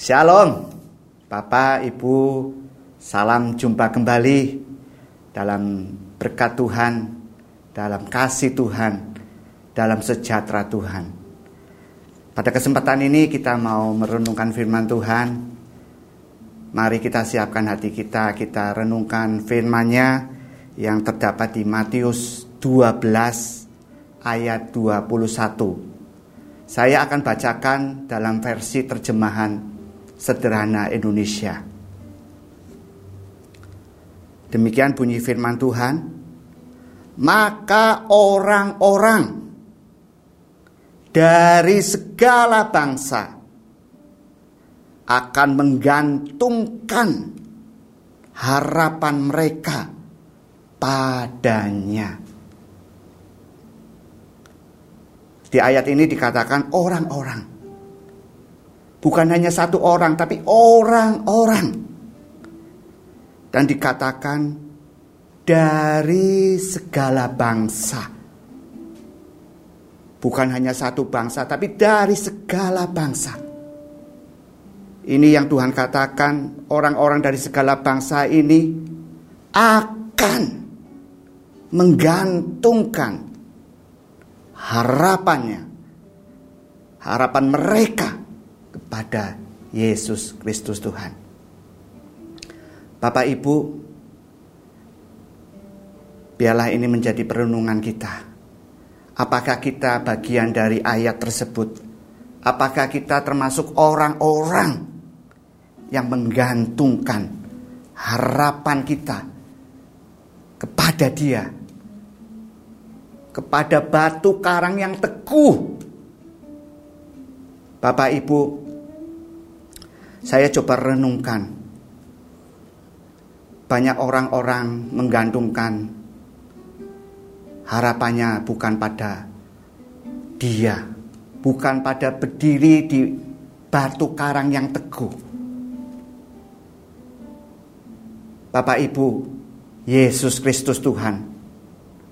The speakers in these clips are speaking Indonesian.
Shalom, Bapak, Ibu, salam jumpa kembali dalam berkat Tuhan, dalam kasih Tuhan, dalam sejahtera Tuhan. Pada kesempatan ini kita mau merenungkan firman Tuhan. Mari kita siapkan hati kita, kita renungkan firman-Nya yang terdapat di Matius 12 ayat 21. Saya akan bacakan dalam versi terjemahan sederhana Indonesia. Demikian bunyi firman Tuhan. Maka orang-orang dari segala bangsa akan menggantungkan harapan mereka padanya. Di ayat ini dikatakan orang-orang. Bukan hanya satu orang, tapi orang-orang. Dan dikatakan dari segala bangsa. Bukan hanya satu bangsa, tapi dari segala bangsa. Ini yang Tuhan katakan, orang-orang dari segala bangsa ini akan menggantungkan harapannya, harapan mereka kepada Yesus Kristus Tuhan. Bapak Ibu, biarlah ini menjadi perenungan kita. Apakah kita bagian dari ayat tersebut? Apakah kita termasuk orang-orang yang menggantungkan harapan kita kepada Dia, kepada batu karang yang teguh Bapak Ibu, saya coba renungkan. Banyak orang-orang menggantungkan harapannya bukan pada dia, bukan pada berdiri di batu karang yang teguh. Bapak Ibu, Yesus Kristus Tuhan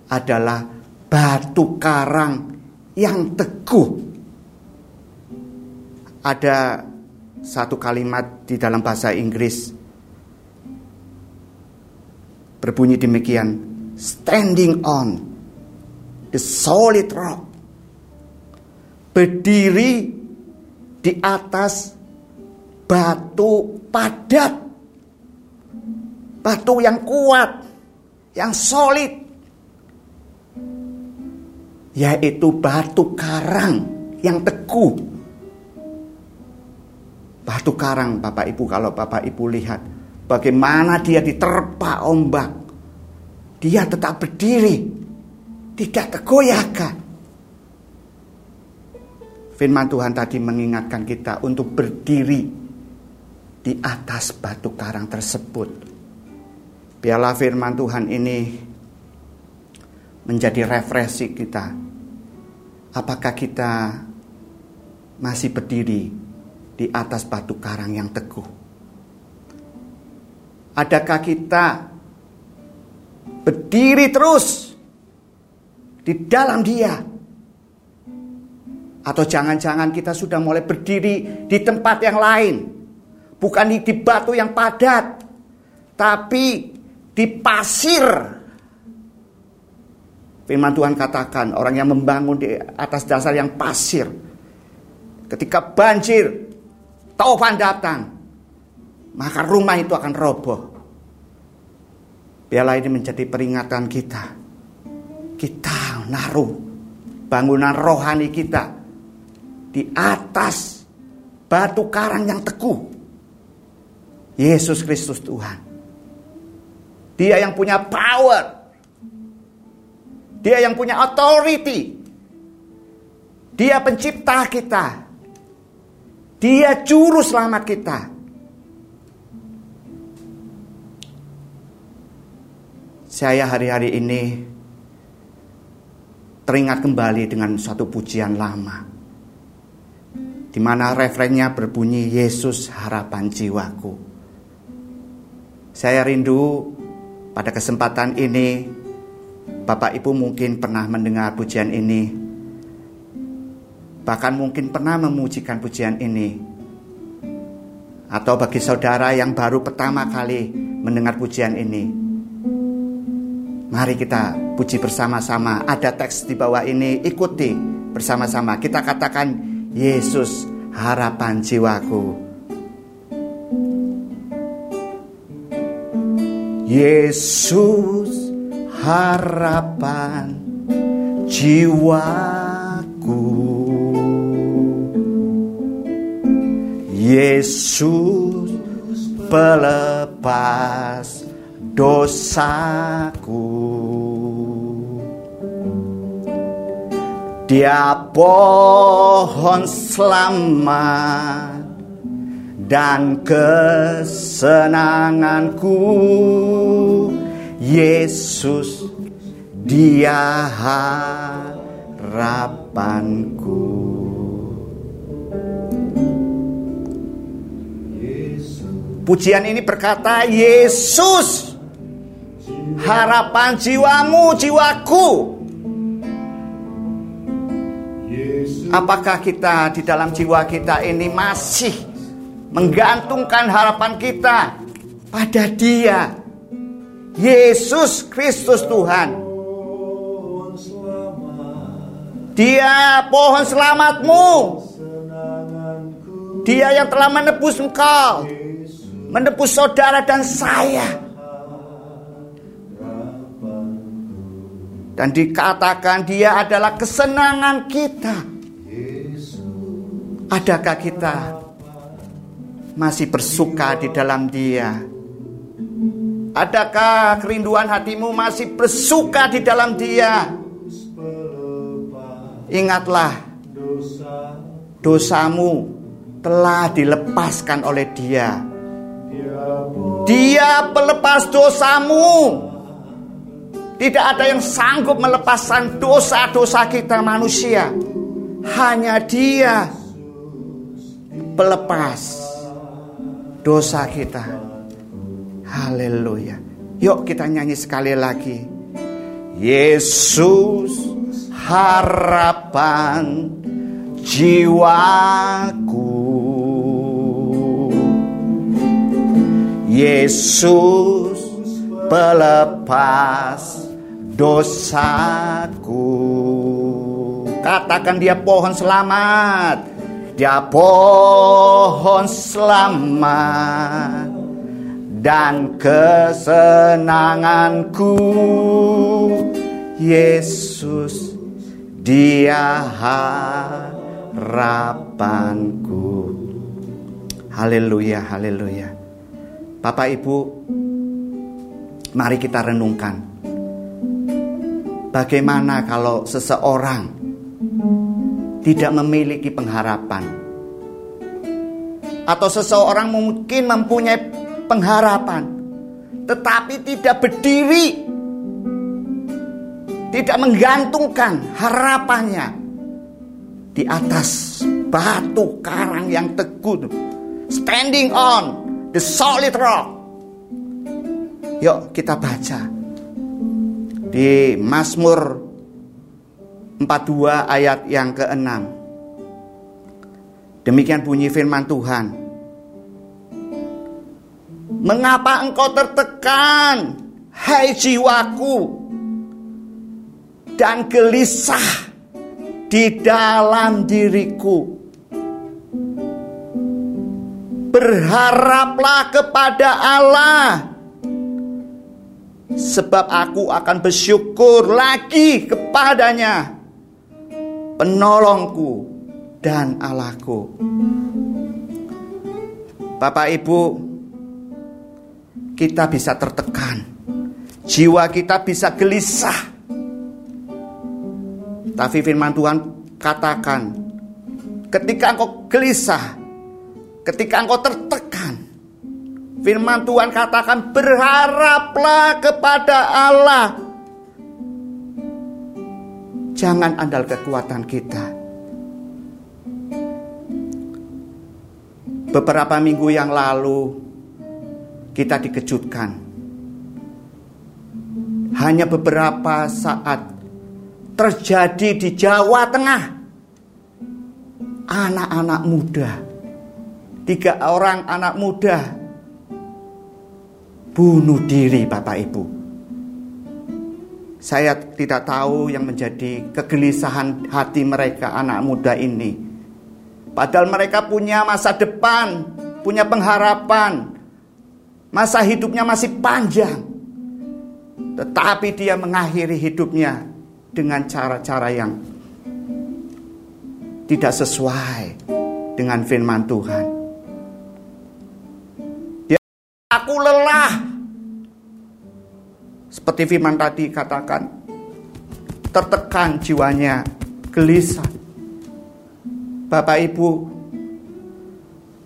adalah batu karang yang teguh ada satu kalimat di dalam bahasa Inggris. Berbunyi demikian standing on the solid rock. Berdiri di atas batu padat. Batu yang kuat yang solid. Yaitu batu karang yang teguh Batu karang Bapak Ibu kalau Bapak Ibu lihat bagaimana dia diterpa ombak. Dia tetap berdiri, tidak tergoyahkan. Firman Tuhan tadi mengingatkan kita untuk berdiri di atas batu karang tersebut. Biarlah firman Tuhan ini menjadi refreshing kita. Apakah kita masih berdiri di atas batu karang yang teguh. Adakah kita berdiri terus di dalam Dia? Atau jangan-jangan kita sudah mulai berdiri di tempat yang lain, bukan di batu yang padat, tapi di pasir. Firman Tuhan katakan, orang yang membangun di atas dasar yang pasir, ketika banjir, taufan datang, maka rumah itu akan roboh. Biarlah ini menjadi peringatan kita. Kita naruh bangunan rohani kita di atas batu karang yang teguh. Yesus Kristus Tuhan. Dia yang punya power. Dia yang punya authority. Dia pencipta kita. Dia juru selamat kita. Saya hari-hari ini teringat kembali dengan suatu pujian lama. Di mana referennya berbunyi Yesus harapan jiwaku. Saya rindu pada kesempatan ini Bapak Ibu mungkin pernah mendengar pujian ini Bahkan mungkin pernah memujikan pujian ini. Atau bagi saudara yang baru pertama kali mendengar pujian ini. Mari kita puji bersama-sama. Ada teks di bawah ini, ikuti bersama-sama. Kita katakan, Yesus harapan jiwaku. Yesus harapan jiwaku Yesus pelepas dosaku. Dia pohon selamat dan kesenanganku. Yesus dia harapanku Pujian ini berkata Yesus harapan jiwamu jiwaku Apakah kita di dalam jiwa kita ini masih menggantungkan harapan kita pada Dia, Yesus Kristus Tuhan. Dia pohon selamatmu. Dia yang telah menebus engkau, menebus saudara dan saya. Dan dikatakan dia adalah kesenangan kita. Adakah kita masih bersuka di dalam Dia? Adakah kerinduan hatimu masih bersuka di dalam Dia? Ingatlah, dosamu telah dilepaskan oleh Dia. Dia pelepas dosamu. Tidak ada yang sanggup melepaskan dosa-dosa kita manusia. Hanya Dia pelepas dosa kita. Haleluya. Yuk kita nyanyi sekali lagi. Yesus harapan jiwaku. Yesus pelepas dosaku. Katakan dia pohon selamat. Dia pohon selamat. Dan kesenanganku Yesus dia harapanku. Haleluya haleluya Bapak Ibu mari kita renungkan Bagaimana kalau seseorang tidak memiliki pengharapan. Atau seseorang mungkin mempunyai pengharapan, tetapi tidak berdiri, tidak menggantungkan harapannya di atas batu karang yang teguh, standing on the solid rock. Yuk kita baca di Mazmur 42 ayat yang ke-6. Demikian bunyi firman Tuhan. Mengapa engkau tertekan, hai jiwaku, dan gelisah di dalam diriku? Berharaplah kepada Allah sebab aku akan bersyukur lagi kepadanya penolongku dan Allahku. Bapak Ibu, kita bisa tertekan. Jiwa kita bisa gelisah. Tapi firman Tuhan katakan, ketika engkau gelisah, ketika engkau tertekan, firman Tuhan katakan berharaplah kepada Allah Jangan andal kekuatan kita. Beberapa minggu yang lalu kita dikejutkan. Hanya beberapa saat terjadi di Jawa Tengah. Anak-anak muda tiga orang anak muda bunuh diri Bapak Ibu. Saya tidak tahu yang menjadi kegelisahan hati mereka anak muda ini. Padahal mereka punya masa depan, punya pengharapan. Masa hidupnya masih panjang. Tetapi dia mengakhiri hidupnya dengan cara-cara yang tidak sesuai dengan firman Tuhan. Aku lelah. Seperti firman tadi katakan, tertekan jiwanya, gelisah. Bapak Ibu,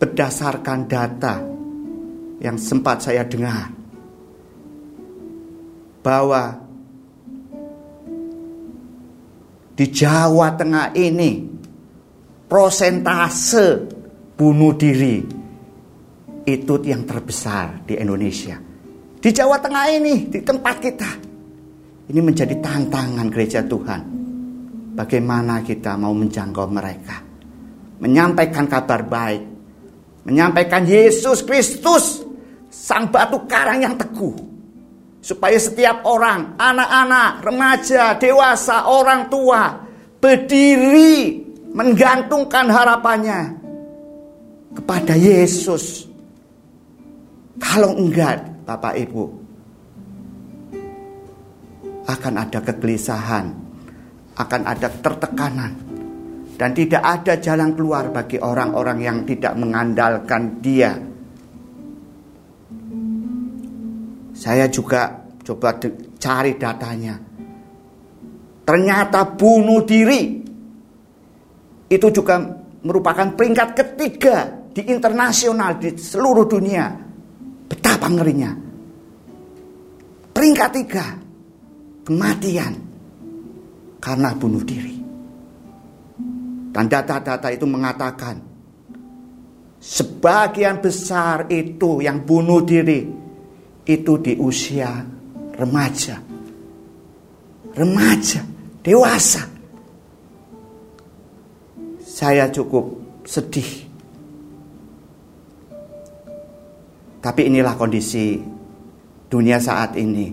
berdasarkan data yang sempat saya dengar, bahwa di Jawa Tengah ini prosentase bunuh diri itu yang terbesar di Indonesia. Di Jawa Tengah ini, di tempat kita. Ini menjadi tantangan gereja Tuhan. Bagaimana kita mau menjangkau mereka. Menyampaikan kabar baik. Menyampaikan Yesus Kristus, sang batu karang yang teguh. Supaya setiap orang, anak-anak, remaja, dewasa, orang tua, berdiri menggantungkan harapannya kepada Yesus. Kalau enggak, Bapak Ibu, akan ada kegelisahan, akan ada tertekanan, dan tidak ada jalan keluar bagi orang-orang yang tidak mengandalkan Dia. Saya juga coba cari datanya. Ternyata bunuh diri itu juga merupakan peringkat ketiga di internasional di seluruh dunia. Betapa ngerinya. Peringkat tiga, kematian karena bunuh diri. Dan data-data itu mengatakan sebagian besar itu yang bunuh diri itu di usia remaja. Remaja, dewasa saya cukup sedih. Tapi inilah kondisi dunia saat ini.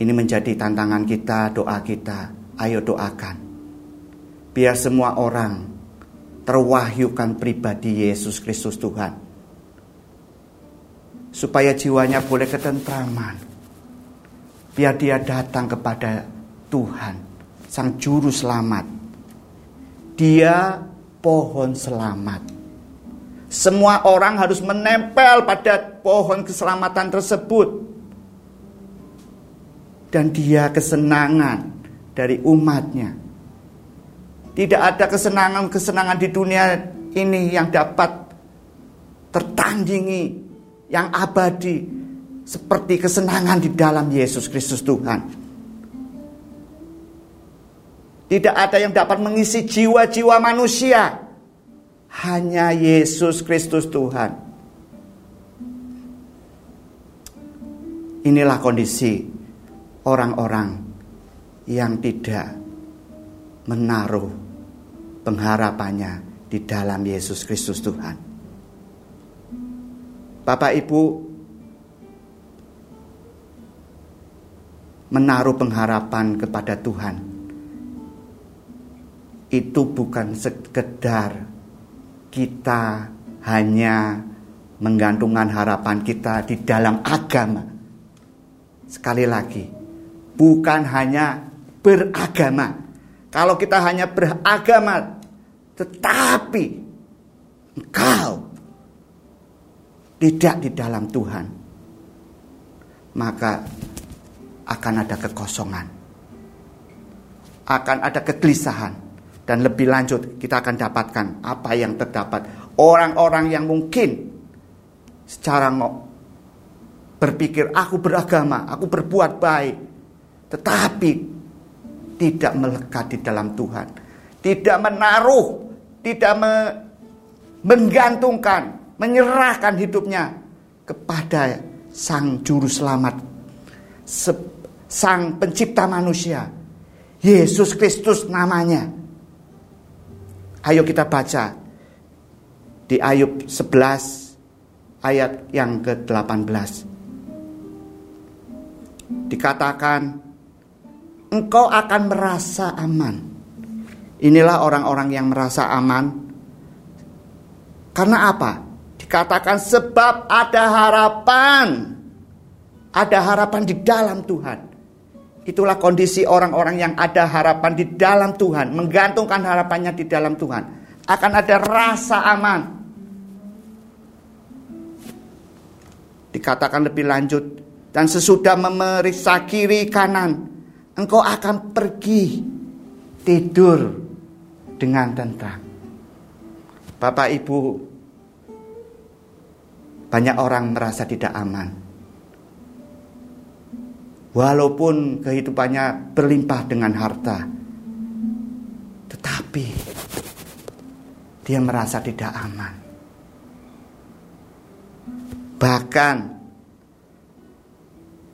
Ini menjadi tantangan kita, doa kita. Ayo doakan. Biar semua orang terwahyukan pribadi Yesus Kristus Tuhan. Supaya jiwanya boleh ketentraman. Biar dia datang kepada Tuhan sang juru selamat. Dia pohon selamat. Semua orang harus menempel pada pohon keselamatan tersebut. Dan dia kesenangan dari umatnya. Tidak ada kesenangan-kesenangan di dunia ini yang dapat tertandingi, yang abadi, seperti kesenangan di dalam Yesus Kristus Tuhan. Tidak ada yang dapat mengisi jiwa-jiwa manusia. Hanya Yesus Kristus Tuhan. Inilah kondisi orang-orang yang tidak menaruh pengharapannya di dalam Yesus Kristus Tuhan. Bapak Ibu menaruh pengharapan kepada Tuhan itu bukan sekedar kita hanya menggantungkan harapan kita di dalam agama. Sekali lagi, bukan hanya beragama. Kalau kita hanya beragama, tetapi engkau tidak di dalam Tuhan, maka akan ada kekosongan, akan ada kegelisahan dan lebih lanjut kita akan dapatkan apa yang terdapat. Orang-orang yang mungkin secara berpikir aku beragama, aku berbuat baik. Tetapi tidak melekat di dalam Tuhan. Tidak menaruh, tidak me menggantungkan, menyerahkan hidupnya kepada Sang Juru Selamat, Sang Pencipta manusia. Yesus Kristus namanya Ayo kita baca di Ayub 11 ayat yang ke-18. Dikatakan engkau akan merasa aman. Inilah orang-orang yang merasa aman. Karena apa? Dikatakan sebab ada harapan. Ada harapan di dalam Tuhan. Itulah kondisi orang-orang yang ada harapan di dalam Tuhan, menggantungkan harapannya di dalam Tuhan. Akan ada rasa aman. Dikatakan lebih lanjut, dan sesudah memeriksa kiri kanan, engkau akan pergi tidur dengan tentram. Bapak Ibu, banyak orang merasa tidak aman. Walaupun kehidupannya berlimpah dengan harta, tetapi dia merasa tidak aman. Bahkan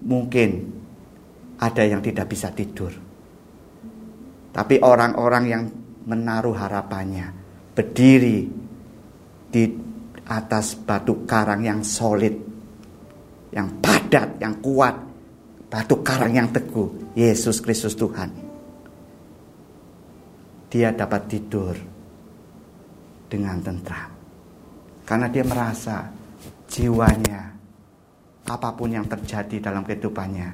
mungkin ada yang tidak bisa tidur. Tapi orang-orang yang menaruh harapannya berdiri di atas batu karang yang solid, yang padat, yang kuat, batu karang yang teguh, Yesus Kristus Tuhan. Dia dapat tidur dengan tentram. Karena dia merasa jiwanya apa pun yang terjadi dalam kehidupannya,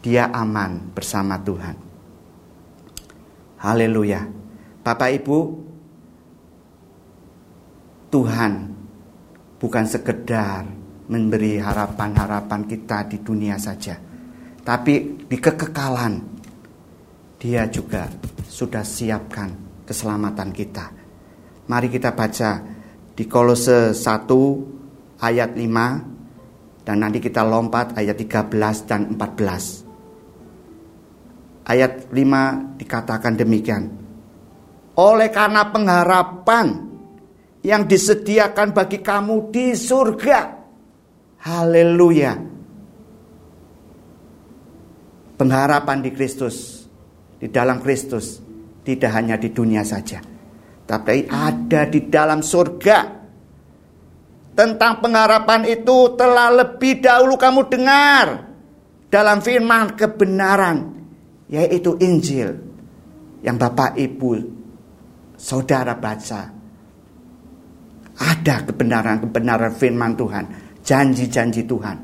dia aman bersama Tuhan. Haleluya. Bapak Ibu, Tuhan bukan sekedar memberi harapan-harapan kita di dunia saja, tapi di kekekalan Dia juga sudah siapkan keselamatan kita. Mari kita baca di Kolose 1 ayat 5 dan nanti kita lompat ayat 13 dan 14. Ayat 5 dikatakan demikian. Oleh karena pengharapan yang disediakan bagi kamu di surga. Haleluya. Pengharapan di Kristus, di dalam Kristus, tidak hanya di dunia saja, tapi ada di dalam surga tentang pengharapan itu telah lebih dahulu kamu dengar dalam firman kebenaran yaitu Injil yang Bapak Ibu saudara baca. Ada kebenaran-kebenaran firman Tuhan, janji-janji Tuhan.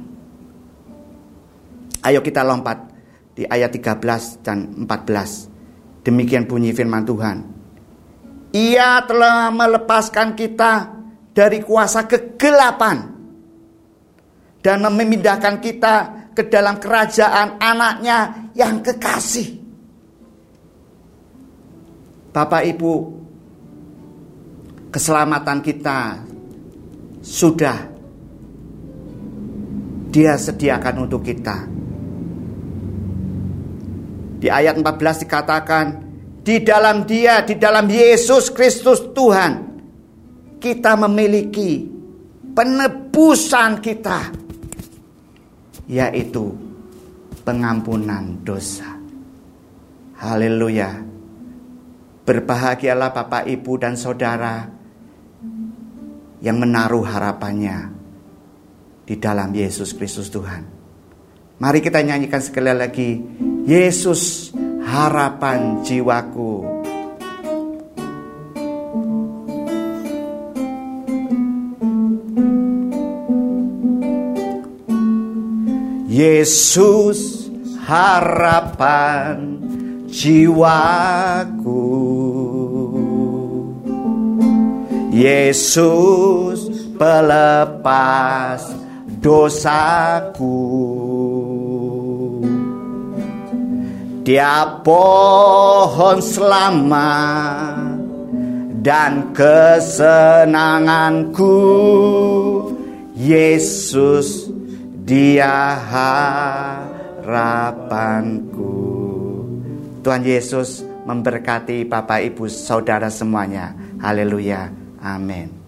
Ayo kita lompat di ayat 13 dan 14. Demikian bunyi firman Tuhan. Ia telah melepaskan kita dari kuasa kegelapan dan memindahkan kita ke dalam kerajaan anaknya yang kekasih. Bapak Ibu, keselamatan kita sudah dia sediakan untuk kita. Di ayat 14 dikatakan, di dalam dia, di dalam Yesus Kristus Tuhan, kita memiliki penebusan kita yaitu pengampunan dosa. Haleluya. Berbahagialah Bapak, Ibu dan Saudara yang menaruh harapannya di dalam Yesus Kristus Tuhan. Mari kita nyanyikan sekali lagi, Yesus harapan jiwaku. Yesus harapan jiwaku Yesus pelepas dosaku Dia pohon selamat dan kesenanganku Yesus dia harapanku. Tuhan Yesus memberkati Bapak Ibu Saudara semuanya. Haleluya. Amin.